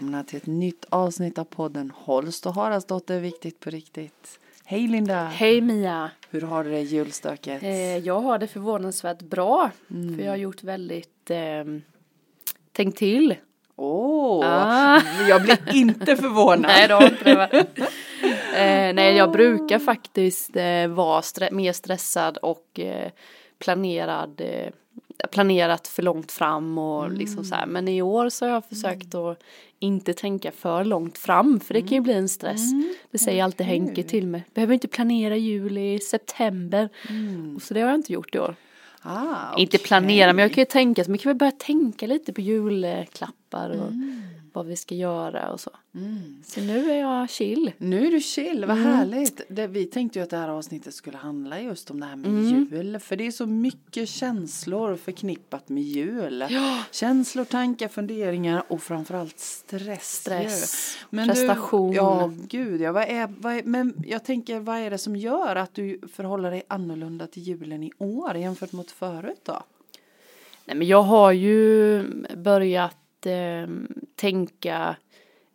välkomna till ett nytt avsnitt av podden Holst och Haraldsdotter Viktigt på riktigt. Hej Linda! Hej Mia! Hur har du det i julstöket? Eh, jag har det förvånansvärt bra. Mm. För jag har gjort väldigt eh, tänkt till. Åh, Ah. jag blir inte förvånad. Nej, har inte eh, Nej, jag brukar faktiskt eh, vara stre- mer stressad och eh, planerad. Planerat för långt fram och Mm. liksom så här. Men i år så har jag försökt att inte tänka för långt fram för det kan ju bli en stress. Mm. Det säger alltid Henke till mig. Behöver inte planera juli, september. Och Så det har jag inte gjort i år. Ah, Inte okej. planera men jag kan ju tänka, men kan vi börja tänka lite på julklappar och vad vi ska göra och så. Mm. Så nu är jag chill. Nu är du chill, vad Mm. härligt. Det, vi tänkte ju att det här avsnittet skulle handla just om det här med Mm. jul. För det är så mycket känslor förknippat med jul. Känslor, tankar, funderingar och framförallt stress. Stress. Men prestation. Du, ja, gud ja. Vad är, vad är, men jag tänker, vad är det som gör att du förhåller dig annorlunda till julen i år jämfört mot förut då? Nej men jag har ju börjat eh, tänka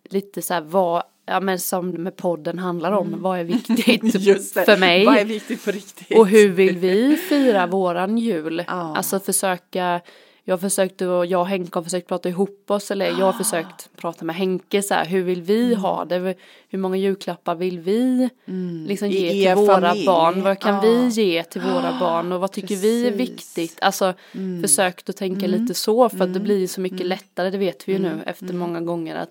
lite så här vad, ja men som med podden handlar om, vad är viktigt Mm. För mig? Vad är viktigt på riktigt? Och hur vill vi fira våran jul? Ja. Alltså försöka, jag har försökt och jag och Henke har försökt prata ihop oss eller jag har Ah. försökt prata med Henke så här, hur vill vi Mm. ha det? Hur många julklappar vill vi liksom I ge till er våra familj. barn? Vad kan Ja. vi ge till våra barn och vad tycker vi är Precis. viktigt? Alltså försökt att tänka lite så för att det blir så mycket lättare, det vet vi ju nu efter många gånger att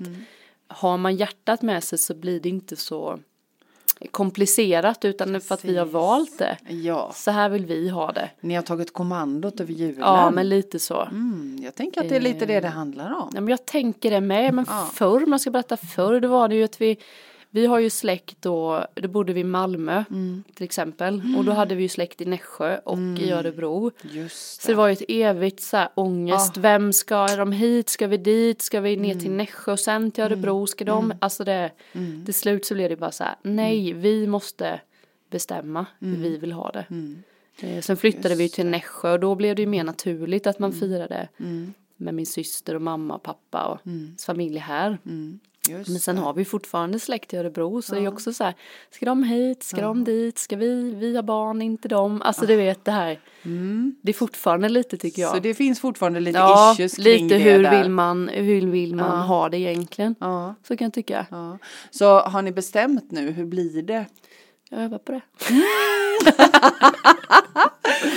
har man hjärtat med sig så blir det inte så komplicerat utan för att vi har Precis. valt det. Ja, Så här vill vi ha det. ni har tagit kommandot över julen. Ja, men lite så. Mm, jag tänker att det är lite det det handlar om. Ja, men jag tänker det med, men Ja. förr, jag ska berätta förr, då var det ju att vi, vi har ju släkt då, då bodde vi i Malmö Mm. till exempel, och då hade vi ju släkt i Nässjö och i Örebro. Just Så det var ju ett evigt så här ångest, vem ska de hit, ska vi dit, ska vi ner Mm. till Nässjö och sen till Örebro, ska de, alltså det, Mm. till slut så blev det bara så här, nej, vi måste bestämma hur vi vill ha det. Mm. Eh, Sen flyttade vi till Nässjö och då blev det ju mer naturligt att man Mm. firade med min syster och mamma och pappa och familj här. Mm. Just Men sen har vi fortfarande släkt i Örebro så det är också så här, ska de hit, ska de dit, ska vi, vi har barn, inte de, alltså du vet det här, det är fortfarande lite tycker jag. Så det finns fortfarande lite ja, issues kring lite det hur där. vill man, hur vill man Ja. ha det egentligen, Ja, så kan jag tycka. ja. Så har ni bestämt nu, hur blir det? Jag övar på det.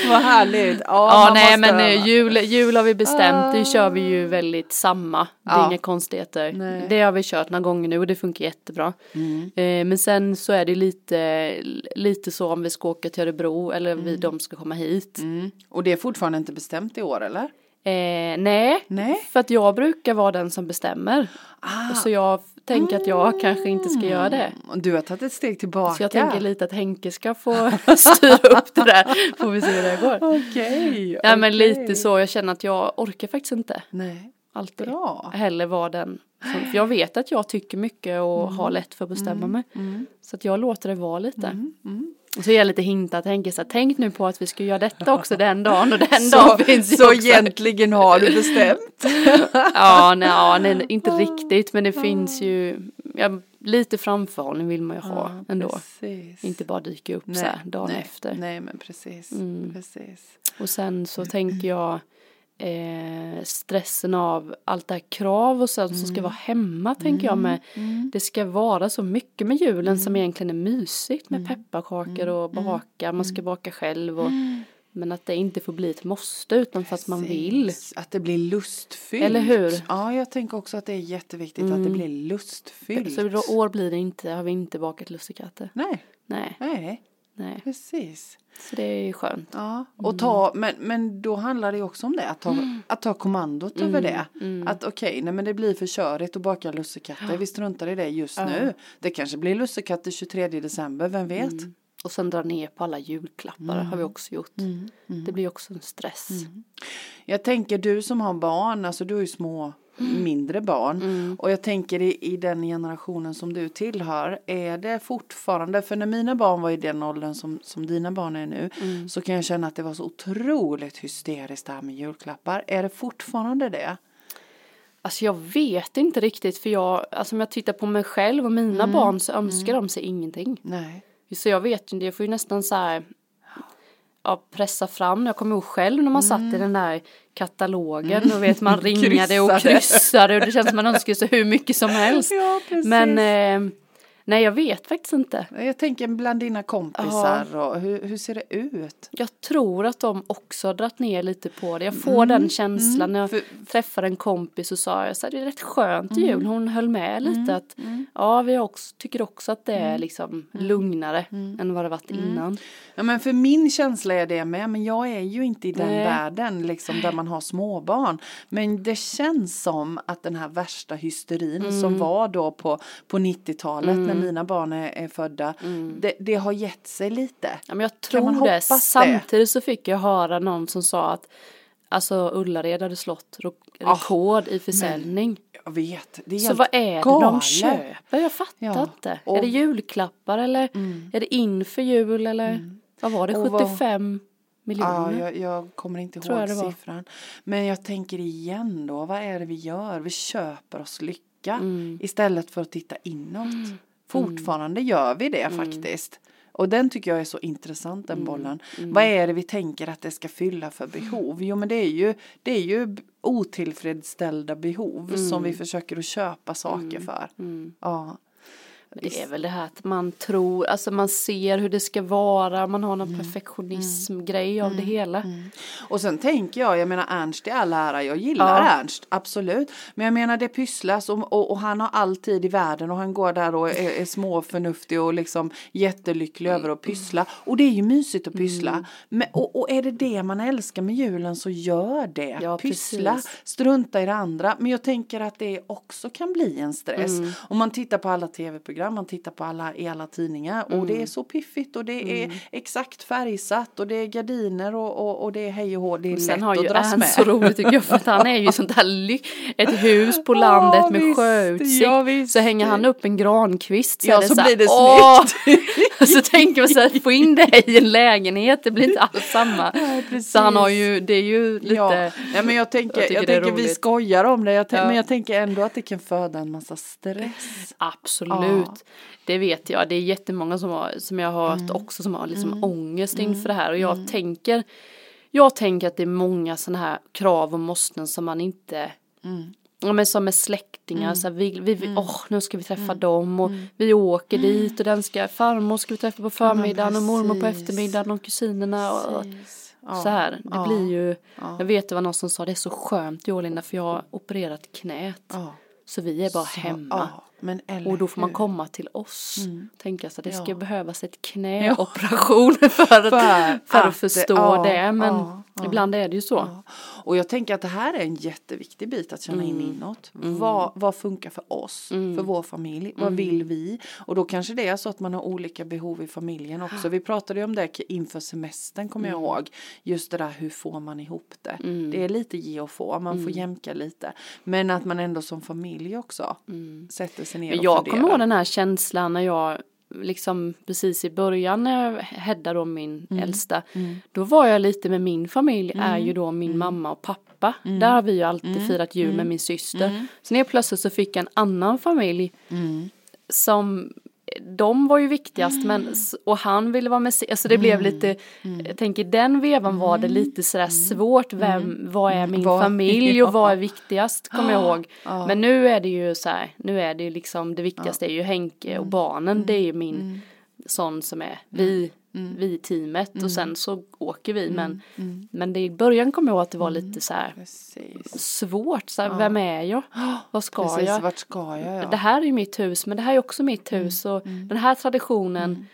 Vad härligt. Ja, nej men öva. eh, jul, jul har vi bestämt, det kör vi ju väldigt samma. Det är Ja. inga konstigheter. Nej. Det har vi kört några gånger nu och det funkar jättebra. Mm. Eh, men sen så är det lite, lite så om vi ska åka till Örebro eller vi, de ska komma hit. Mm. Och det är fortfarande inte bestämt i år eller? Eh, nej, Nej. för att jag brukar vara den som bestämmer. Ah. Så jag tänker att jag kanske inte ska göra det. Och Du har tagit ett steg tillbaka. Så jag tänker lite att Henke ska få styra upp det där. Får vi se hur det går. Okej. Ja men okej. lite så, jag känner att jag orkar faktiskt inte Nej. Alltid. Bra. heller vara den som, för jag vet att jag tycker mycket och Mm. har lätt för att bestämma mig. Så att jag låter det vara lite. Mm. Och så är jag lite hintat, tänker så här, tänk nu på att vi ska göra detta också den dagen och den Så, dagen finns så också. egentligen har du bestämt? Ja, nej, ja, nej, inte riktigt men det finns ju, ja, lite framförhållning vill man ju ha ändå. Precis. Inte bara dyka upp så här dagen nej, efter. Nej men precis. Mm. precis. Och sen så tänker jag eh, stressen av allt det här krav och sånt som ska vara hemma tänker jag med. Det ska vara så mycket med julen som egentligen är mysigt med pepparkakor och baka, man ska baka själv och men att det inte får bli ett måste utan för att man vill. Att det blir lustfyllt. Eller hur? Ja, jag tänker också att det är jätteviktigt att det blir lustfyllt. Så i år blir det inte, har vi inte bakat lussekatter. Nej, Nej, nej, nej. precis. Så det är ju skönt. Ja, och ta, men, men då handlar det också om det, att ta, att ta kommandot över det. Att okej, nej men det blir för körigt att baka lussekatter, vi struntar i det just nu. Det kanske blir lussekatter 23 december, vem vet? Och sen dra ner på alla julklappar har vi också gjort. Det blir också en stress. Jag tänker du som har barn, alltså du har ju små mindre barn. Och jag tänker i, i den generationen som du tillhör, är det fortfarande, för när mina barn var i den åldern som, som dina barn är nu, så kan jag känna att det var så otroligt hysteriskt det här med julklappar. Är det fortfarande det? Alltså jag vet inte riktigt för jag, alltså om jag tittar på mig själv och mina Mm. barn så önskar de sig ingenting. Nej. Så jag vet inte, jag får ju nästan så här ja, pressa fram. Jag kommer ihåg själv när man satt i den där katalogen och vet man ringade och Mm. Kryssade. och det känns som man önskar sig hur mycket som helst. Ja. Men eh, nej jag vet faktiskt inte. Jag tänker bland dina kompisar och hur, hur ser det ut? Jag tror att de också har dragit ner lite på det. Jag får den känslan när jag Mm. För- träffade en kompis och sa jag så här, det är rätt skönt i jul. Mm. Hon höll med lite att ja vi också, tycker också att det Mm. är liksom lugnare än vad det varit innan. Ja men för min känsla är det med, men jag är ju inte i den Nej. världen liksom där man har småbarn. Men det känns som att den här värsta hysterin Mm. som var då på, på 90-talet när mina barn är, är födda, det, det har gett sig lite. Ja, men jag Kan man tror det. Samtidigt så fick jag höra någon som sa att Alltså Ullared hade slått Ah, rekord i försäljning. Jag vet, det är så vad är det galet. de köper? Jag fattar Ja, inte. och- Är det julklappar eller är det inför jul eller vad var det? Och vad- 75 Ja, miljoner? jag, jag kommer inte Tror ihåg jag siffran. Men jag tänker igen då, vad är det vi gör? Vi köper oss lycka Mm. istället för att titta inåt. Fortfarande gör vi det Mm. faktiskt. Och den tycker jag är så intressant den bollen. Mm. Vad är det vi tänker att det ska fylla för behov? Jo men det är ju, det är ju otillfredsställda behov som Mm. vi försöker att köpa saker för. Ja. Det är väl det här att man tror, alltså man ser hur det ska vara, man har någon Mm. perfektionism-grej av det hela. Och sen tänker jag, jag menar Ernst i all ära, jag gillar Ja. Ernst, absolut. Men jag menar det pysslas och, och, och han har all tid i världen och han går där och är, är småförnuftig och liksom jättelycklig över att pyssla. Och det är ju mysigt att pyssla. Mm. Men, och, och är det det man älskar med julen så gör det. Ja, pyssla, precis. strunta i det andra. Men jag tänker att det också kan bli en stress. Mm. Om man tittar på alla tv-program, man tittar på alla, i alla tidningar och Mm. det är så piffigt och det är exakt färgsatt och det är gardiner och, och, och det är hej och hå, det är Sen lätt har ju att dras med. så roligt tycker jag för att han är ju sånt här ett hus på landet Ja, med visst. sjöutsikt. Ja, så hänger han upp en grankvist så, Ja, så så, blir det åh! så tänker man så här, få in det i en lägenhet, det blir inte alls samma. precis. så han har ju, det är ju lite, Ja, ja men jag tänker, Jag jag tänker vi skojar om det, jag tän- Ja. men jag tänker ändå att det kan föda en massa stress. absolut. Det vet jag, det är jättemånga som, har, som jag har hört Mm. också som har liksom ångest inför det här och jag tänker, jag tänker att det är många sådana här krav och måsten som man inte Mm. Ja men som med släktingar, så här, vi, vi, vi, åh nu ska vi träffa dem och vi åker dit och den ska, farmor ska vi träffa på förmiddagen och mormor på eftermiddagen och kusinerna och, och Ja. så här. Det Ja. blir ju, Ja. jag vet det var någon som sa det är så skönt Joel Linda för jag har opererat knät. Ja. Så vi är bara Så, hemma. Ja, Och då får man komma till oss. Tänka så att det ska Ja. behövas ett knäoperation för, att, för, För att, att- förstå ja, det. Men ja, ja. ibland är det ju så. Och jag tänker att det här är en jätteviktig bit att känna Mm. in inåt. Vad, vad funkar för oss, för vår familj, vad Mm. vill vi? Och då kanske det är så att man har olika behov i familjen också. Vi pratade ju om det inför semestern kommer Mm. jag ihåg. Just det där hur får man ihop det. Det är lite ge och få, man Mm. får jämka lite. Men att man ändå som familj också sätter sig ner Mm. Och jag funderar. kommer ihåg den här känslan när jag liksom precis i början när jag Hedda då min Mm. äldsta. Då var jag lite med min familj är ju då min mamma och pappa. Mm. Där har vi ju alltid firat jul med min syster. Sen helt plötsligt så fick jag en annan familj. Mm. Som de var ju viktigast men s- och han ville vara med. Alltså det blev Mm. lite, jag tänker den vevan var det lite sådär svårt. Vem, vad är min Vad- familj och vad är viktigast kommer jag ihåg. Men nu är det ju så här, nu är det ju liksom det viktigaste är ju Henke och barnen. Det är ju min sån som är vi, vi i teamet och sen så åker vi. Men, men det i början kommer jag ihåg att det var lite så här Precis. svårt. Så här, Vem är jag? Vad ska Precis, jag? vart ska jag? Ja. Det här är ju mitt hus men det här är också mitt hus och den här traditionen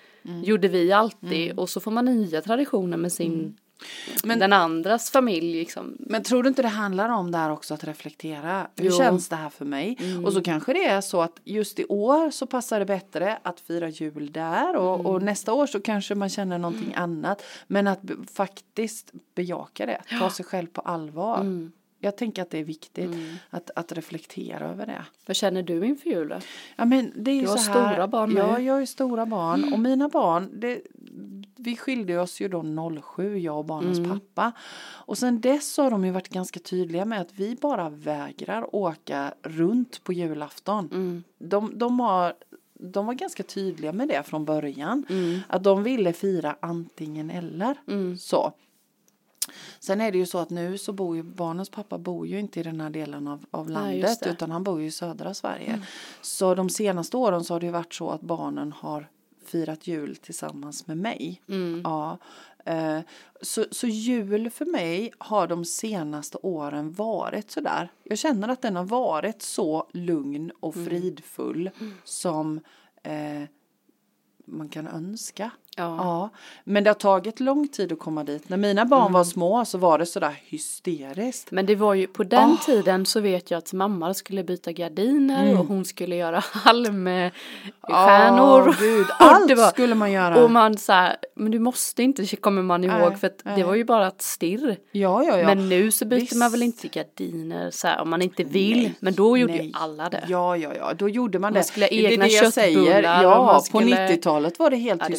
gjorde vi alltid och så får man nya traditioner med sin Men- den andras familj liksom. Men tror du inte det handlar om där också att reflektera? Hur Jo. känns det här för mig? Och så kanske det är så att just i år så passar det bättre att fira jul där och, och nästa år så kanske man känner någonting annat. Men att faktiskt bejaka det, ta sig själv på allvar. Jag tänker att det är viktigt att, att reflektera över det. Vad känner du inför jul då? Ja men det är Du har så här, stora barn med. Ja, jag har ju stora barn och mina barn, det, vi skilde oss ju då 07, jag och barnens Mm. pappa. Och sen dess har de ju varit ganska tydliga med att vi bara vägrar åka runt på julafton. Mm. De, de, har, de var ganska tydliga med det från början. Mm. Att de ville fira antingen eller. Mm. Så. Sen är det ju så att nu så bor ju barnens pappa bor ju inte i den här delen av, av Nej, landet det. utan han bor ju i södra Sverige. Så de senaste åren så har det ju varit så att barnen har firat jul tillsammans med mig. Mm. Ja. Eh, så, så jul för mig har de senaste åren varit sådär. Jag känner att den har varit så lugn och Mm. fridfull som eh, man kan önska. Ja. Ja, men det har tagit lång tid att komma dit. När mina barn Mm. var små så var det sådär hysteriskt. Men det var ju på den Ah. tiden så vet jag att mamma skulle byta gardiner Mm. och hon skulle göra halmstjärnor. Åh, gud, allt det var- skulle man göra. Och man så men du måste inte kommer man ihåg Nej, för att nej. det var ju bara ett stirr. ja, ja, ja. Men nu så byter Visst. man väl inte gardiner så om man inte vill. Nej, men då gjorde ju alla det. Ja, ja, ja, då gjorde man, Man det. skulle ha det är egna det jag säger. köttbullar Ja, man på skulle- 90-talet var det helt Ja, det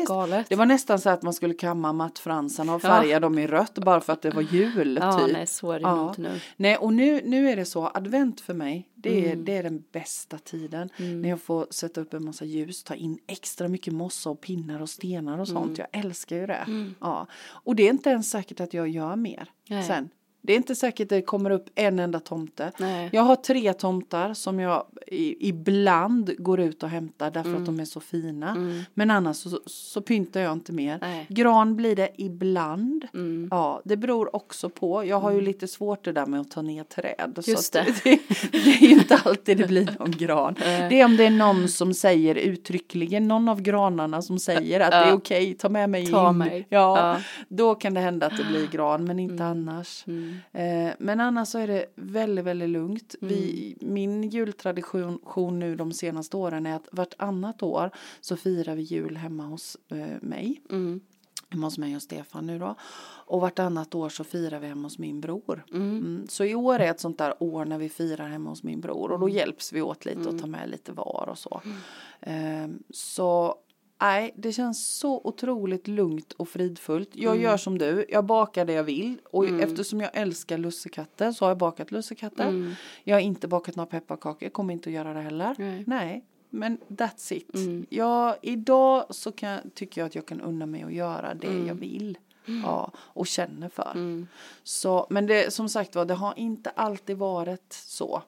hysteriskt. galet. Det var nästan så att man skulle kamma mattfransarna och Ja. färga dem i rött bara för att det var jul. Ja, typ. nej så är det Ja. inte nu. Nej, och nu, nu är det så, advent för mig, det är, Mm. det är den bästa tiden. När jag får sätta upp en massa ljus, ta in extra mycket mossa och pinnar och stenar och sånt. Mm. Jag älskar ju det. Ja. Och det är inte ens säkert att jag gör mer Nej. sen. Det är inte säkert det kommer upp en enda tomte. Nej. Jag har tre tomtar som jag i, ibland går ut och hämtar därför Mm. att de är så fina. Men annars så, så pyntar jag inte mer. Nej. Gran blir det ibland. Mm. Ja, det beror också på. Jag har ju lite svårt det där med att ta ner träd. Just det. det. Det är ju inte alltid det blir någon gran. Det är om det är någon som säger uttryckligen, någon av granarna som säger att det är okej, ta med mig Ta in. mig. Ja, Ja. då kan det hända att det blir gran, men inte annars. Mm. Eh, men annars så är det väldigt, väldigt lugnt. Vi, Mm. min jultradition nu de senaste åren är att vartannat år så firar vi jul hemma hos eh, mig. Mm. Hemma hos mig och Stefan nu då. Och vartannat år så firar vi hemma hos min bror. Mm. Mm, så i år är ett sånt där år när vi firar hemma hos min bror. Mm. Och då hjälps vi åt lite och tar med lite var och så. Ehm, så nej, det känns så otroligt lugnt och fridfullt. Jag Mm. gör som du, jag bakar det jag vill. Och eftersom jag älskar lussekatter så har jag bakat lussekatter. Mm. Jag har inte bakat några pepparkakor, kommer inte att göra det heller. Nej. Nej, men that's it. Mm. Jag, idag så kan, tycker jag att jag kan unna mig att göra det jag vill. Ja, och känner för. Mm. Så, men det, som sagt var, det har inte alltid varit så.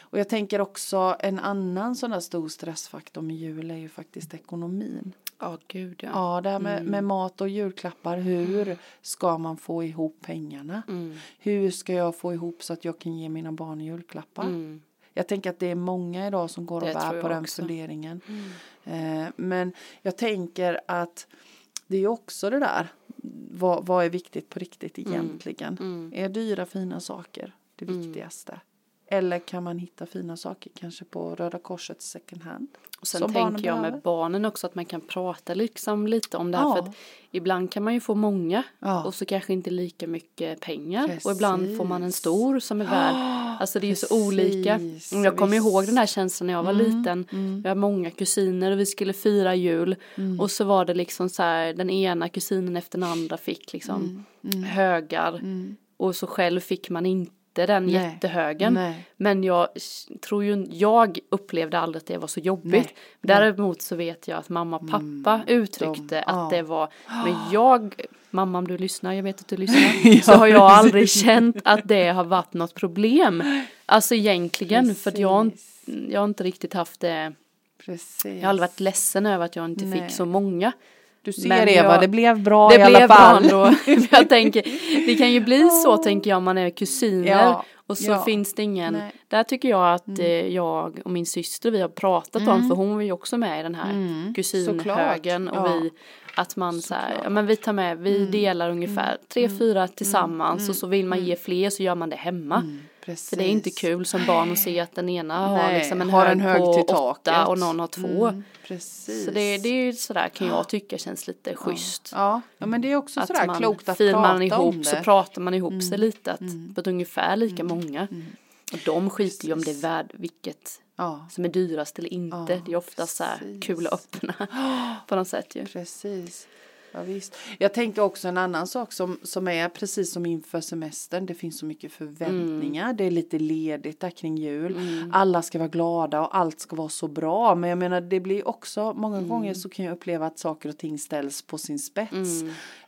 Och jag tänker också en annan sån där stor stressfaktor med jul är ju faktiskt ekonomin. Ja, gud ja. Ja, det här med, med mat och julklappar. Hur ska man få ihop pengarna? Mm. Hur ska jag få ihop så att jag kan ge mina barn julklappar? Mm. Jag tänker att det är många idag som går och Det bär på den också. Mm. funderingen. Eh, men jag tänker att det är också det där. Vad, vad är viktigt på riktigt egentligen? Mm. Är dyra fina saker det viktigaste? Eller kan man hitta fina saker kanske på Röda Korsets second hand? Och sen tänker jag med behöver? barnen också att man kan prata liksom lite om det här. Ja. För att ibland kan man ju få många Ja. och så kanske inte lika mycket pengar. Och ibland får man en Precis. stor som är värd. Alltså det är ju så olika. Precis, Och Jag kommer ihåg den här känslan när jag var liten. Vi har många kusiner och vi skulle fira jul. Och så var det liksom så här den ena kusinen efter den andra fick liksom högar. Och så själv fick man inte den Nej. jättehögen. Nej. Men jag tror ju, jag upplevde aldrig att det var så jobbigt. Nej. Däremot så vet jag att mamma och pappa uttryckte de- att ja. det var, men jag, mamma om du lyssnar, jag vet att du lyssnar, så har jag aldrig känt att det har varit något problem. Alltså egentligen, för att jag, har inte- jag har inte riktigt haft det, Precis. jag har aldrig varit ledsen över att jag inte fick så många. Du ser Men Eva, jag- det blev bra det i alla blev fall. bra ändå. jag tänker, det kan ju bli så tänker jag om man är kusiner. Ja, Och så ja. finns det ingen, Nej. där tycker jag att eh, jag och min syster vi har pratat om, för hon var ju också med i den här kusinhögen och ja. vi, att man så här, ja men vi tar med, vi delar ungefär tre, fyra tillsammans och så vill man ge fler så gör man det hemma. Precis. För det är inte kul som barn att se att den ena har Nej, liksom en har hög, en hög på till åtta taket. och någon har två. Mm, precis. Så det, det är ju sådär kan jag tycka känns lite schysst. Ja, ja men det är också Att sådär man klokt att prata man ihop om så det. Mm. pratar man ihop sig lite att på ett ungefär lika många. Och de skiter ju om det är värd vilket Ja, som är dyrast eller inte. Ja, det är oftast så här kul att öppna på något sätt ju. precis. Ja, visst. Jag tänker också en annan sak som, som är precis som inför semestern. Det finns så mycket förväntningar. Mm. Det är lite ledigt där kring jul. Alla ska vara glada och allt ska vara så bra. Men jag menar det blir också många Mm. gånger så kan jag uppleva att saker och ting ställs på sin spets.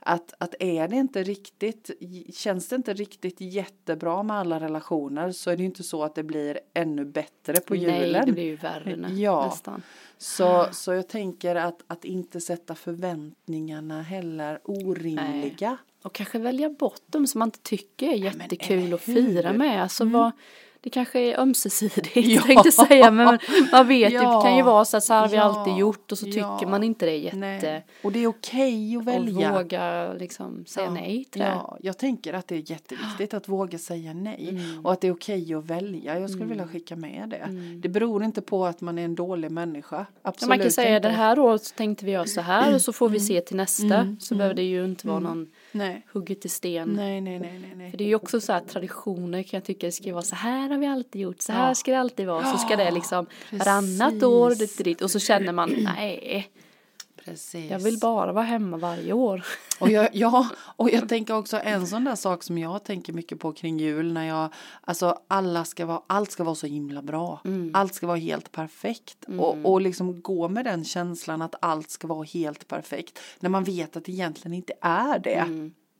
Mm. Att, att är det inte riktigt, känns det inte riktigt jättebra med alla relationer så är det ju inte så att det blir ännu bättre på julen. Nej, det blir ju värre nä- Ja. nästan. Så, så jag tänker att, att inte sätta förväntningarna heller orimliga. Och kanske välja bort dem som man inte tycker är jättekul eller att fira med. Alltså vad, det kanske är ömsesidigt Ja. tänkte säga. Men man vet Ja. det kan ju vara så att så här har vi Ja. alltid gjort och så tycker Ja. man inte det är jätte. Nej. Och det är okej att Och välja. våga liksom säga nej till det. Ja, jag tänker att det är jätteviktigt att våga säga nej Mm. och att det är okej att välja. Jag skulle vilja skicka med det. Det beror inte på att man är en dålig människa. Ja, Absolut man kan säga inte. det här året så tänkte vi göra så här och så får vi se till nästa. Så behöver det ju inte vara någon Nej. hugget i sten. Nej, nej, nej, nej, nej. För det är ju också så här traditioner kan jag tycka det ska vara så här har vi alltid gjort, så här Ja. ska det alltid vara. Så ska det liksom varannat år dit dit och så känner man nej, Precis. jag vill bara vara hemma varje år. Och jag, ja, och jag tänker också en sån där sak som jag tänker mycket på kring jul när jag, alltså alla ska vara, allt ska vara så himla bra. Allt ska vara helt perfekt. Och, och liksom gå med den känslan att allt ska vara helt perfekt. När man vet att det egentligen inte är det.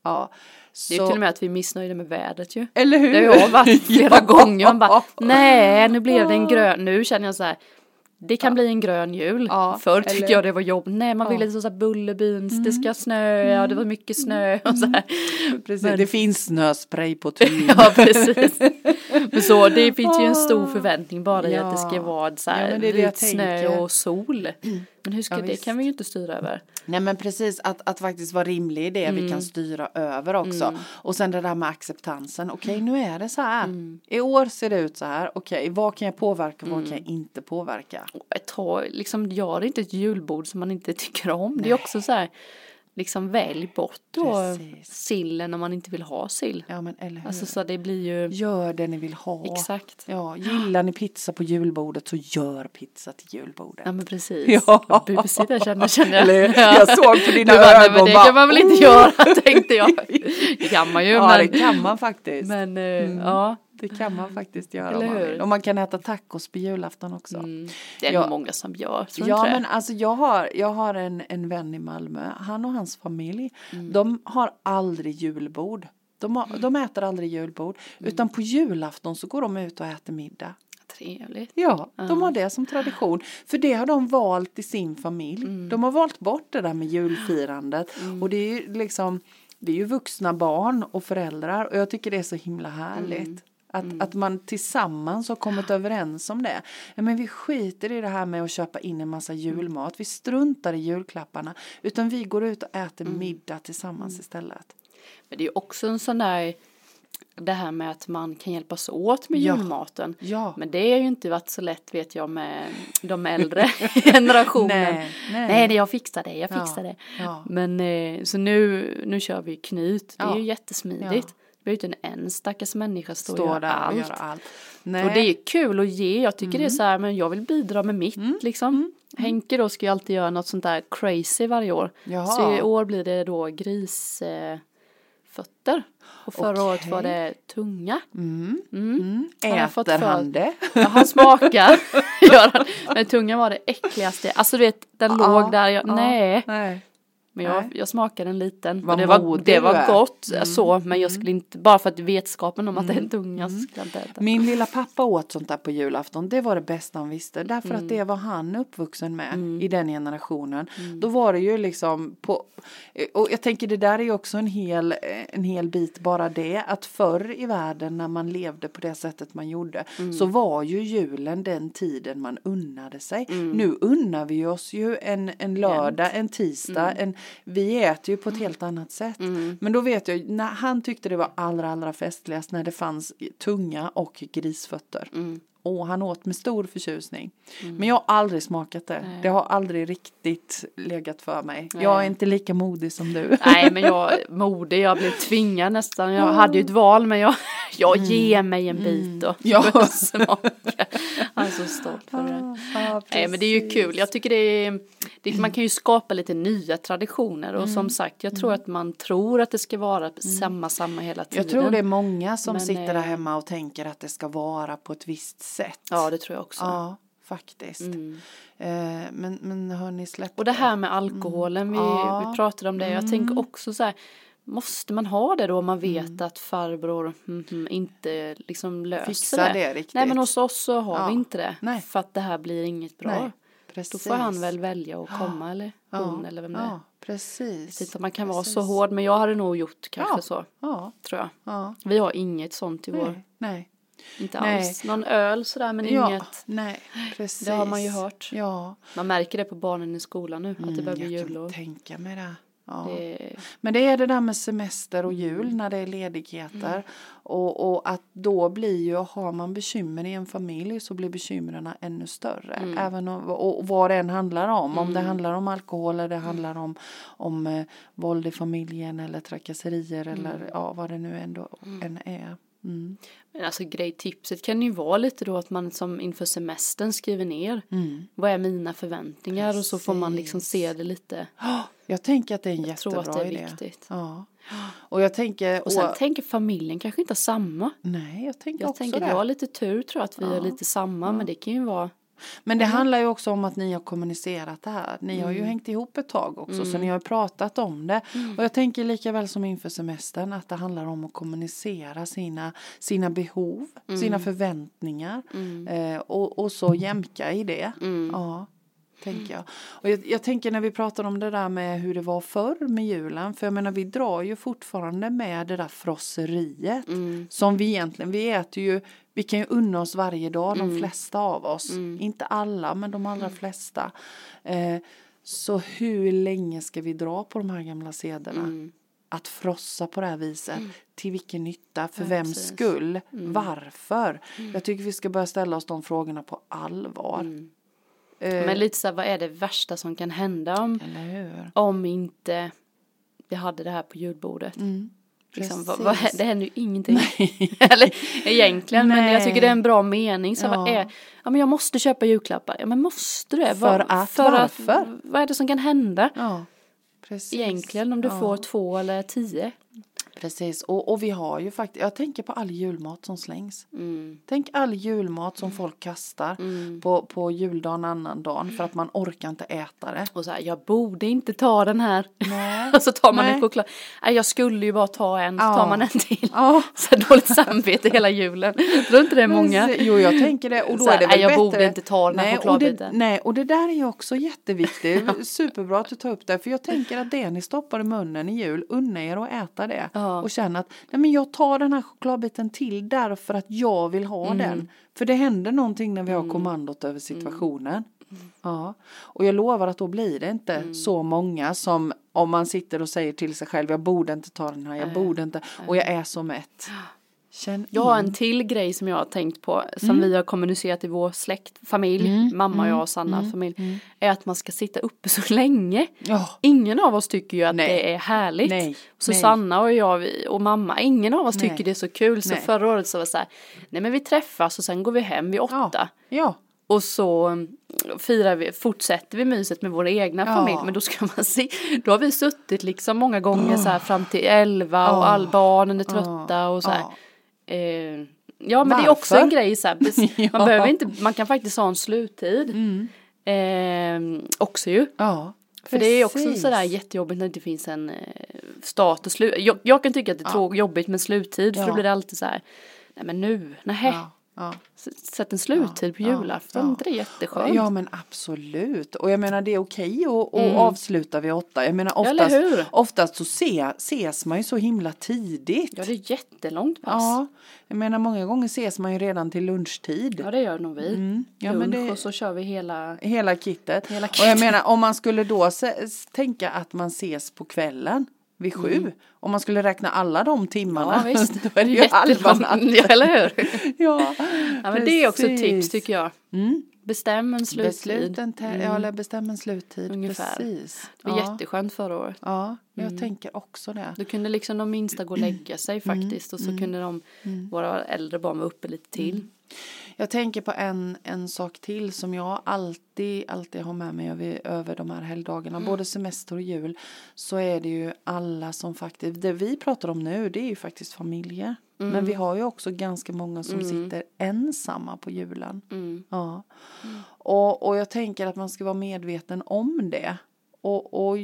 Ja. Så, Det är till och med att vi är missnöjda med vädret ju. eller hur? Det har jag varit flera Ja. gånger. Man bara, nej nu blev det en grön, nu känner jag så här. Det kan bli en grön jul. Ja, Förr eller- tyckte jag det var jobb. Nej man Ja. Mm. ville så så här bullerbyns, det ska snöa, det var mycket snö och så här. Precis, Men- det finns snöspray på tuben. Ja precis. Men så det finns ju en stor förväntning bara i att det ska Ja. vara så Ja, här det vit snö tänker. och sol. Men hur ska Ja, det visst. kan vi ju inte styra över. Nej men precis att, att faktiskt vara rimlig i det vi Mm. kan styra över också. Och sen det där med acceptansen. Okej nu är det så här. Mm. I år ser det ut så här. Okej vad kan jag påverka vad kan jag inte påverka. Och Ta, liksom, gör inte ett julbord som man inte tycker om. Det är också så här, liksom välj bort då sillen om man inte vill ha sill. Ja men eller hur. Alltså så det blir ju, Gör det ni vill ha. exakt. Ja, gillar ni pizza på julbordet så gör pizza till julbordet. Ja men precis. Ja. Busigt där känner, känner jag. Eller, jag såg på dina Du bara, ögon men det bara, kan man väl inte "Oh." göra tänkte jag. Det kan man ju Ja det men, kan man faktiskt. men eh, ja. Det kan man faktiskt göra Eller om man hur? Och man kan äta tacos på julafton också. Mm. Det är Ja. nog många som gör, Ja men alltså jag har, jag har en, en vän i Malmö, han och hans familj, Mm. de har aldrig julbord. De, har, de äter aldrig julbord, Mm. utan på julafton så går de ut och äter middag. Trevligt. Ja, de har det som tradition. För det har de valt i sin familj. Mm. De har valt bort det där med julfirandet. Och det är ju liksom, det är ju vuxna barn och föräldrar och jag tycker det är så himla härligt. Mm. Att, att man tillsammans har kommit överens om det. Men vi skiter i det här med att köpa in en massa julmat. Vi struntar i julklapparna. Utan vi går ut och äter Mm. middag tillsammans istället. Men det är också en sån där det här med att man kan hjälpas åt med Ja. julmaten. Ja. Men det har ju inte varit så lätt vet jag med de äldre generationen. Nej, nej. Nej, jag fixar det, jag Ja, fixar det. ja. Men eh, så nu, nu kör vi knut, det är ju jättesmidigt. Behöver inte en stackars människa stå och Stå göra där och allt. göra allt. Mm. Och det är kul att ge, jag tycker det är så här, men jag vill bidra med mitt liksom. Henke då ska ju alltid göra något sånt där crazy varje år. Jaha. Så i år blir det då grisfötter. Fötter. och förra året Okej. var det tunga. Mm. Mm. Mm. Har jag fått Äter för- han det? Ja, han smakar. han. Men tungan var det äckligaste. Alltså du vet, den Ja, låg där. Jag, ja. Nej. Nej. Men jag, jag smakade en liten. Vad det var, det var gott Mm. så. Men jag skulle inte, bara för att vetskapen om att det är en tunga så skulle jag inte äta. Min lilla pappa åt sånt där på julafton. Det var det bästa han visste. Därför Mm. att det var han uppvuxen med i den generationen. Då var det ju liksom på. Och jag tänker det där är ju också en hel, en hel bit bara det. Att förr i världen när man levde på det sättet man gjorde. Mm. Så var ju julen den tiden man unnade sig. Mm. Nu unnar vi oss ju en, en lördag, en tisdag. Mm. En, vi äter ju på ett helt annat sätt. Men då vet jag, när han tyckte det var allra allra festligast när det fanns tunga och grisfötter. Mm. Och han åt med stor förtjusning. Men jag har aldrig smakat det. Nej. Det har aldrig riktigt legat för mig. Nej. Jag är inte lika modig som du. Nej men jag, modig, jag blev tvingad nästan. Jag hade ju ett val men jag, jag ger mig en bit och Ja. smaka. Han så stolt för det. Ja, Nej men det är ju kul. Jag tycker det är, det, man kan ju skapa lite nya traditioner och Mm. som sagt jag tror att man tror att det ska vara samma, samma hela tiden. Jag tror det är många som Men, sitter där eh, hemma och tänker att det ska vara på ett visst sätt. Ja det tror jag också. Ja, faktiskt. Mm. Eh, men, men hörni, släpp Och det här med alkoholen, vi, Mm. Ja. Mm. vi pratade om det. Jag tänker också så här, måste man ha det då om man vet Mm. att farbror mhm, inte liksom löser Fixar det? det riktigt. Nej men hos oss så har Ja. vi inte det. Nej. För att det här blir inget bra. Nej, Då precis. får han väl välja att komma eller ja, hon eller vem det är. Ja, precis. Jag inte man kan vara så Precis. hård men jag hade nog gjort kanske Ja. så. Ja, Tror jag. ja. Vi har inget sånt i vår. Nej, nej. Inte Nej. alls. Någon öl sådär men Ja, inget. nej, precis. Det har man ju hört. Ja, Man märker det på barnen i skolan nu att det börjar bli Mm, jag jullov. kan tänka mig det. Ja. Det, Men det är det där med semester och Mm. jul när det är ledigheter. Och, och att då blir ju, har man bekymmer i en familj så blir bekymren ännu större. Mm. Även om, och vad det än handlar om. Om det handlar om alkohol eller det handlar om, om eh, våld i familjen eller trakasserier Mm. eller ja, vad det nu ändå än är. Mm. Men alltså grejtipset kan ju vara lite då att man som inför semestern skriver ner Mm. vad är mina förväntningar och så får man liksom se det lite. Jag tänker att det är en Jag tror jättebra att det är idé. viktigt. Ja. Och jag tänker, Och sen och- tänker familjen kanske inte samma. nej jag tänker Jag också tänker det. vi har lite tur tror jag att vi Ja. är lite samma men det kan ju vara Men det handlar ju också om att ni har kommunicerat det här. Ni har ju Mm. hängt ihop ett tag också så ni har pratat om det. Och jag tänker lika väl som inför semestern att det handlar om att kommunicera sina, sina behov, Mm. sina förväntningar eh, och, och så jämka i det. Mm. Ja. Tänker jag. Och jag, jag tänker när vi pratar om det där med hur det var förr med julen. För jag menar vi drar ju fortfarande med det där frosseriet. Mm. Som vi egentligen, vi äter ju, vi kan ju unna oss varje dag, Mm. de flesta av oss. Inte alla, men de allra flesta. Eh, så hur länge ska vi dra på de här gamla sederna? Mm. Att frossa på det här viset. Till vilken nytta? För vems precis. Mm. skull? Varför? Jag tycker vi ska börja ställa oss de frågorna på allvar. Mm. Eh, Men lite så här, vad är det värsta som kan hända om, om inte vi hade det här på julbordet? Liksom, vad, vad, det händer ju ingenting. Eller egentligen, men jag tycker det är en bra mening. Så Ja. är, ja men jag måste köpa julklappar. Ja men måste du det? För Vad- att, varför? vad är det som kan hända? Ja, precis. Egentligen om du Ja. får två eller tio. Precis, och, och vi har ju faktiskt, jag tänker på all julmat som slängs. Mm. Tänk all julmat som folk kastar på, på juldagen annan dagen för att man orkar inte äta det. Och så här, jag borde inte ta den här. Nej. och så tar man Nej. en choklad. Nej jag skulle ju bara ta en, så Ja. tar man en till. Ja, Så dåligt samvete hela julen. Tror inte det är många? Jo, jag tänker det. Och då här, är det väl jag bättre. borde inte ta den här nej, och det, chokladbiten. nej, och det där är ju också jätteviktigt. Superbra att du tar upp det. För jag tänker att det ni stoppar i munnen i jul, unna er att äta det. Ja. Och känna att nej, men jag tar den här chokladbiten till därför att jag vill ha Mm. den. För det händer någonting när vi har kommandot över situationen. Ja, och jag lovar att då blir det inte Mm. så många som om man sitter och säger till sig själv jag borde inte ta den här, jag borde inte och jag är så mätt. Känn Jag har en till grej som jag har tänkt på som vi har kommunicerat i vår släkt, familj, mamma och jag och Sanna familj. Är att man ska sitta uppe så länge. Ja, Ingen av oss tycker ju att Nej. det är härligt. Nej. Susanna och jag och mamma, ingen av oss Nej. tycker det är så kul. Så förra året så var det så här, nej men vi träffas och sen går vi hem vid åtta. ja, ja. Och så mm, firar vi, fortsätter vi myset med vår egna Ja. familj. Men då ska man se, då har vi suttit liksom många gånger så här fram till elva och Ja. all barnen är trötta och så här. Ja. Eh, ja men det är också Varför? en grej så här, man Ja. Mm. behöver inte, man kan faktiskt ha en sluttid. Eh, också ju. Ja, För det är också sådär jättejobbigt när det inte finns en eh, start och slut. Jag, jag kan tycka att det är tråkigt, jobbigt med sluttid för Ja. då blir det alltid så här. Nej men nu, nej. Ja, ja. Sätt en sluttid på Ja, julafton, ja. inte det är jätteskönt? Ja men absolut. Och jag menar det är okej att att avsluta vid åtta. Jag menar Mm. oftast, oftast så se, ses man ju så himla tidigt. Ja det är jättelångt pass. Ja, jag menar många gånger ses man ju redan till lunchtid. Ja det gör nog vi. Mm. Ja, Lunch det- och så kör vi hela. Hela kittet. Hela Och jag menar om man skulle då se, tänka att man ses på kvällen vid sju. Om man skulle räkna alla de timmarna. Mm. Ja visst. då är det ju halva natten. Ja eller hur? Ja, Ja men det är också ett tips tycker jag. Mm. Bestäm en sluttid. Beslut en te- ja, eller bestäm en sluttid. Ungefär. Precis. Det var ja. jätteskönt förra året. Ja, jag Mm. tänker också det. Då kunde liksom de minsta gå och lägga sig Mm. faktiskt och så kunde de, våra äldre barn vara uppe lite till. Jag tänker på en, en sak till som jag alltid, alltid har med mig över, över de här helgdagarna, Mm. både semester och jul, så är det ju alla som faktiskt, det vi pratar om nu, det är ju faktiskt familjer. Mm. Men vi har ju också ganska många som sitter ensamma på julen. Mm. Ja. Och, och jag tänker att man ska vara medveten om det. Och, och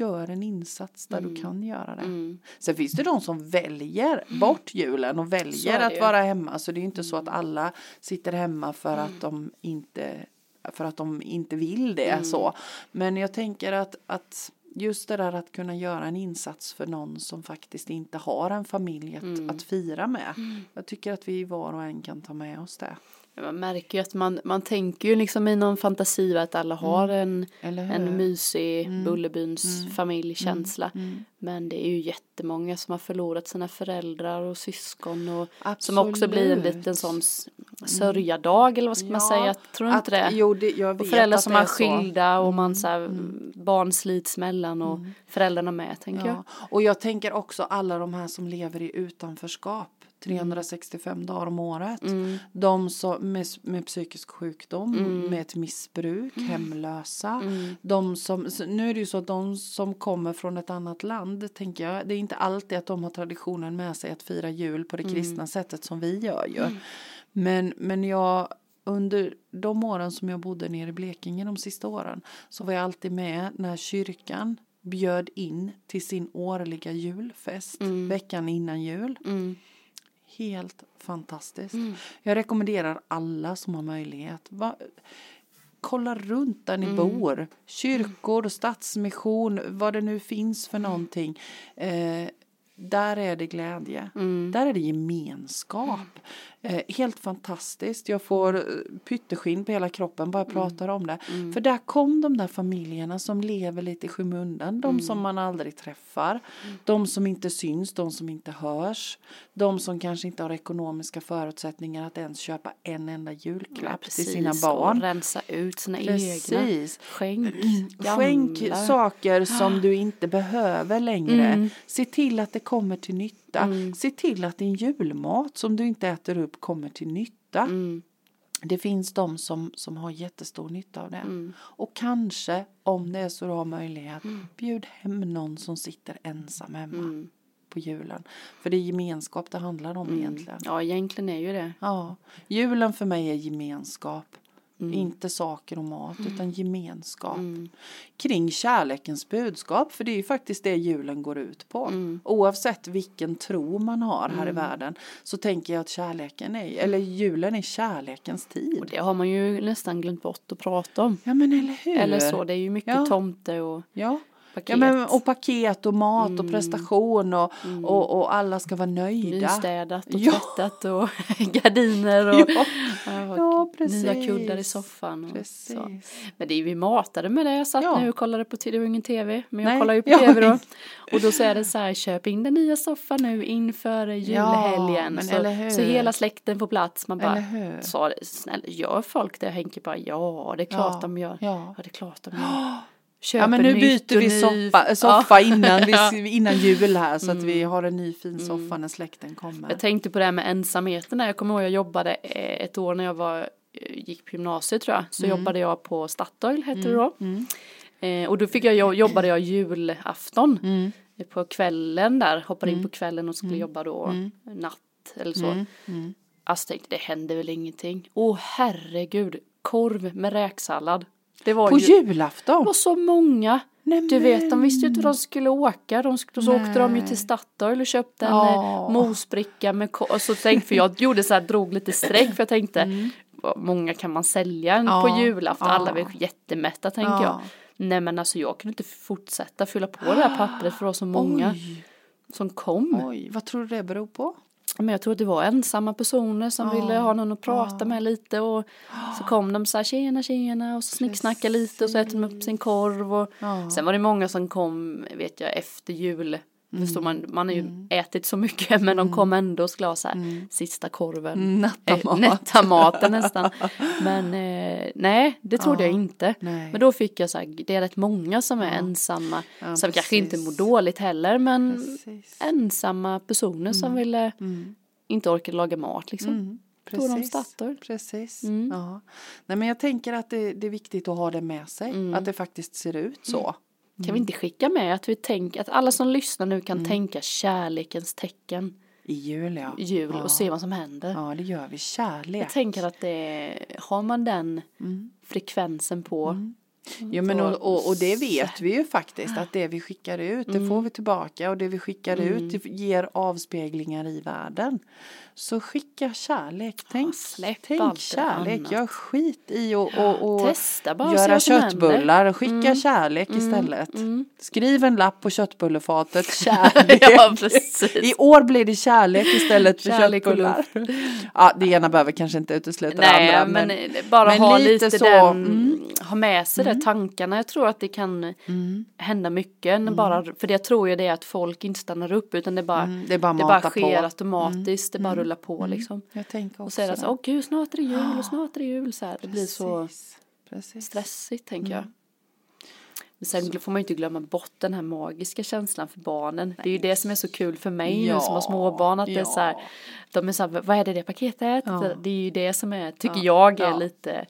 gör en insats där du kan göra det. Mm. Sen finns det de som väljer bort julen och väljer att ju. vara hemma. Så det är ju inte så att alla sitter hemma för att de inte för att de inte vill det så. Men jag tänker att, att just det där att kunna göra en insats för någon som faktiskt inte har en familj att, att fira med. Jag tycker att vi var och en kan ta med oss det. Man märker ju att man, man tänker ju liksom i någon fantasi att alla har en, en mysig Bullerbyns familjkänsla. Mm. Men det är ju jättemånga som har förlorat sina föräldrar och syskon och som också blir en Absolut. liten sån sörjadag eller vad ska man Ja, säga, tror du inte det? Jo, det, jag och föräldrar som är är. Mm, skilda och man så här, barn slits mellan och föräldrarna med tänker jag. Ja. Och jag tänker också alla de här som lever i utanförskap 365 dagar om året. Mm. De som, med, med psykisk sjukdom, Mm. med ett missbruk, hemlösa. De som, nu är det ju så att de som kommer från ett annat land, tänker jag, det är inte alltid att de har traditionen med sig att fira jul på det Mm. kristna sättet som vi gör ju. Men, men jag, under de åren som jag bodde nere i Blekinge de sista åren så var jag alltid med när kyrkan bjöd in till sin årliga julfest veckan innan jul. Mm. Helt fantastiskt. Jag rekommenderar alla som har möjlighet. Va, kolla runt där ni bor. Kyrkor, stadsmission, vad det nu finns för någonting. Eh, där är det glädje. Där är det gemenskap. Eh, helt fantastiskt. Jag får eh, pytteskinn på hela kroppen bara jag pratar om det. För där kom de där familjerna som lever lite i skymundan. De som man aldrig träffar. De som inte syns, de som inte hörs. De som kanske inte har ekonomiska förutsättningar att ens köpa en enda julklapp till sina barn. Och rensa ut sina egna. Precis. Skänk Skänk gamla. saker som du inte behöver längre. Mm. Se till att det kommer till nytta. Se till att din julmat som du inte äter upp kommer till nytta. Mm. Det finns de som, som har jättestor nytta av det. Mm. Och kanske, om det är så du har möjlighet, bjud hem någon som sitter ensam hemma Mm. på julen. För det är gemenskap det handlar om egentligen. Ja, egentligen är ju det. Ja, julen för mig är gemenskap. Mm. Inte saker och mat utan gemenskap. Kring kärlekens budskap för det är ju faktiskt det julen går ut på. Mm. Oavsett vilken tro man har här i världen så tänker jag att kärleken är, eller julen är kärlekens Och tid. det har man ju nästan glömt bort att prata om. Ja men eller hur. Eller så, det är ju mycket Ja. tomte och Ja. Paket. Ja, men, och paket och mat Mm. och prestation och, och, och alla ska vara nöjda. Nystädat och Ja. tvättat och gardiner och, Ja. och Ja, nya kuddar i soffan. Och Precis. så. Men det är, vi matade med det. Jag satt Ja. nu och kollade på. Det var ingen tv, men jag Nej. kollar ju på tv då. Och då så är det så här, köp in den nya soffan nu inför julhelgen. så, så hela släkten på plats. Man bara, sa det, snälla gör folk det? Henke bara, ja det är klart de gör. Ja. Ja det är klart de gör. Köper Ja men nu byter vi ny- soffa, soffa innan, Ja. Mm. vi, innan jul här så att vi har en ny fin soffa när släkten kommer. Jag tänkte på det här med ensamheten. där. Jag kommer ihåg jag jobbade eh, ett år när jag var, eh, gick på gymnasiet tror jag. Så jobbade jag på Statoil hette det då. Eh, och då fick jag, jo- jobbade jag julafton. Mm. Eh, På kvällen där, hoppade in på kvällen och skulle jobba då natt eller så. Mm. Alltså tänkte det hände väl ingenting. Åh herregud, korv med räksallad. Det var På ju, julafton? det var så många. Nej, Du vet, de visste ju inte hur de skulle åka. De, så åkte de ju till Statoil och köpte en eh, mosbricka med och så tänkte, för jag gjorde så här, drog lite streck för jag tänkte, vad många kan man sälja en Ja, på julafton? Alla ja. var ju jättemätta tänker Ja. jag. Nej men alltså jag kunde inte fortsätta fylla på det här pappret för det var så många Oj, som kom. oj, vad tror du det beror på? Men jag tror att det var ensamma personer som Ja, ville ha någon att prata med lite och så kom de så här tjena tjena och så snicksnackade lite och så äter de upp sin korv och Ja. sen var det många som kom vet jag efter jul Förstår Mm. man, man har ju ätit så mycket men de kom ändå och skulle ha så här sista korven. Natta Eh, mat. Nätta maten nästan. Men eh, nej, det trodde Ja, jag inte. nej. Men då fick jag så här, det är rätt många som är ensamma. Ja, som kanske inte precis. mår dåligt heller men Precis. ensamma personer som ville inte orkade laga mat liksom. Mm. De startar. Precis. Mm. Ja. Nej, men jag tänker att det, det är viktigt att ha det med sig. Mm. Att det faktiskt ser ut så. Kan vi inte skicka med att vi tänker att alla som lyssnar nu Mm. kan tänka kärlekens tecken I jul ja. jul ja. och se vad som händer. Ja det gör vi. Kärlek. Jag tänker att det, har man den Mm. frekvensen på. Jo men och, och, och det vet vi ju faktiskt att det vi skickar ut det får vi tillbaka och det vi skickar ut det ger avspeglingar i världen. Så skicka kärlek, tänk, släpp tänk kärlek, annat. gör skit i och, och, och Testa bara göra köttbullar, skicka kärlek istället. Skriv en lapp på köttbullefatet, kärlek. Ja. I år blir det kärlek istället för Kärlek köttbullar. Ja, det ena behöver kanske inte utesluta det andra. men, bara men ha lite lite, så, den, mm. ha med sig det, tankarna. Jag tror att det kan hända mycket. Mm. Bara, för jag tror ju det är att folk inte stannar upp utan det bara, Mm, det bara det bara på. sker automatiskt, det bara rullar på liksom. Jag tänker också Och så är det så, åh gud snart är det jul och snart är det jul så här. Det blir så Precis, stressigt tänker Mm. jag. Men sen får man ju inte glömma bort den här magiska känslan för barnen. Det är ju det som är så kul för mig nu Ja, som har småbarn. Att det är ja. så här, de är så här, vad är det det paketet? Ja. Det är ju det som är, tycker Ja, jag är ja. lite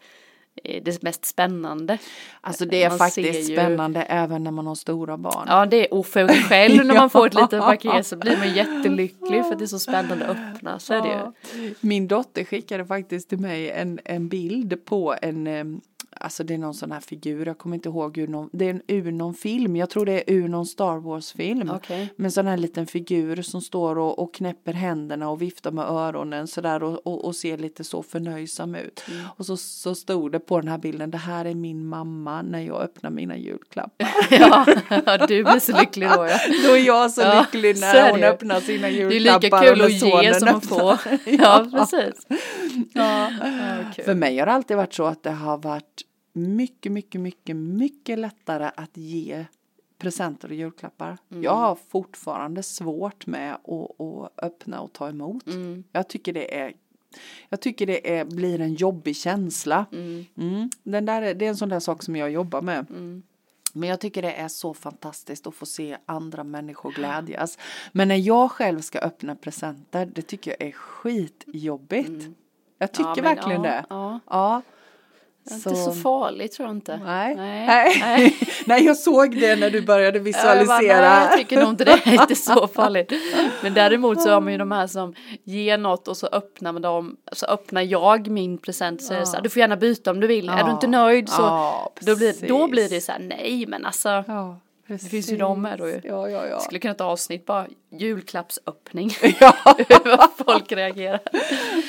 det mest spännande. Alltså det är Man faktiskt ju- spännande även när man har stora barn. Ja det är, och för en själv när man får ett Ja. litet paket så blir man jättelycklig för att det är så spännande att öppna. Så ju. Min dotter skickade faktiskt till mig en, en bild på en, eh, alltså det är någon sån här figur, jag kommer inte ihåg ur någon, det är en, ur någon film, jag tror det är ur någon Star Wars film. Okej. Med sån här liten figur som står och, och knäpper händerna och viftar med öronen sådär och, och, och ser lite så förnöjsam ut. Mm. Och så, så stod det på den här bilden, det här är min mamma när jag öppnar mina julklappar. Ja, du blir så lycklig då ja. Då är jag så Ja, lycklig när är hon öppnar sina Det är julklappar. lika kul att ge som att få. Ja, precis. Ja. Kul. För mig har det alltid varit så att det har varit mycket, mycket, mycket, mycket lättare att ge presenter och julklappar. Mm. Jag har fortfarande svårt med att, att öppna och ta emot. Mm. Jag tycker det är jag tycker det är, blir en jobbig känsla. Mm. Mm. Den där, är- det är en sån där sak som jag jobbar med. Mm. Men jag tycker det är så fantastiskt att få se andra människor glädjas. Men när jag själv ska öppna presenter, det tycker jag är skitjobbigt. Jag tycker Mm. Ja, men verkligen ja, det. Ja. Ja. Inte så farligt tror jag inte. Nej. Nej. Nej. Nej. Jag såg det när du började Ja, visualisera. Jag, bara, nej, jag tycker nog inte det är inte så farligt. Men däremot så har man ju de här som ger något och så öppnar man dem, så öppnar jag min present och säger så här, du får gärna byta om du vill, är du inte nöjd så Ja, då, blir, då blir det så här, nej men alltså, Ja, precis. finns ju de med då ju. Ja, ja, ja. skulle kunna ta avsnitt bara julklappsöppning, Ja, hur folk reagerar.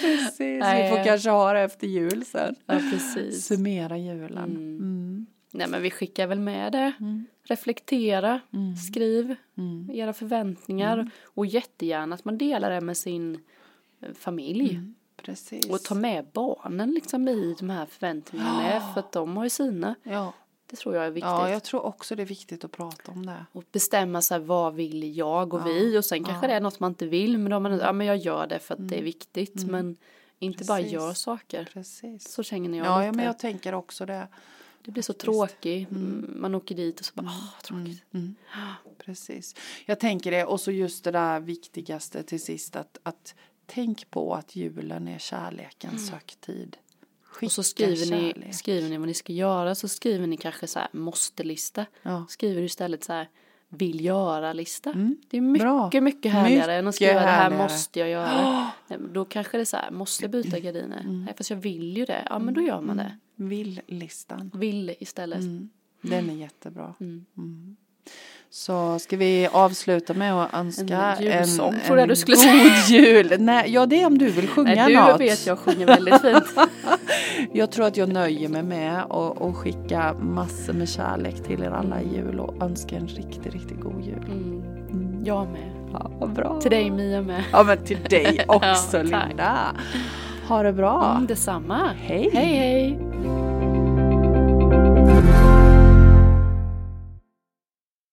precis. Vi Nej. får kanske ha det efter jul sen. Ja precis. Summera julen. Mm. Nej men vi skickar väl med det. Reflektera, skriv era förväntningar och jättegärna att man delar det med sin eh, familj. Precis. Och ta med barnen liksom i de här förväntningarna med för att de har ju sina. Ja. Det tror jag är viktigt. ja, jag tror också det är viktigt att prata om det. Och bestämma sig vad vill jag och vi och sen kanske det är något man inte vill men då man ja men jag gör det för att det är viktigt men inte bara Precis. gör saker. Precis. Så känner jag Ja, lite. ja, men jag tänker också det. Det blir så tråkigt. Man åker dit och så bara, åh tråkigt. Mm. Precis. Jag tänker det och så just det där viktigaste till sist att, att tänk på att julen är kärlekens högtid. Skicka Mm. Och så skriver ni, skriver ni vad ni ska göra så skriver ni kanske så här måste-lista. Ja. Skriver du istället så här vill göra-lista. Mm. Det är mycket, Bra. mycket härligare än att Mycket skriva det här härligare. måste jag göra. Nej, men Då kanske det är så här, måste byta gardiner? Mm. Nej, fast jag vill ju det. Ja, men då gör man det. Vill-listan. Vill istället. Mm. Den är jättebra. Mm. Mm. Så ska vi avsluta med att önska En julsång, en, en du god jul. Nej, ja, det är om du vill sjunga Nej, du något. vet jag sjunger väldigt fint. Jag tror att jag nöjer mig med att att skicka massor med kärlek till er alla i jul och önska en riktigt, riktigt god jul. Mm. Jag med. Ja, vad bra. Till dig Mia med. Ja, men till dig också Ja. Linda. Ha det bra. Mm, detsamma. Hej. Hej hej.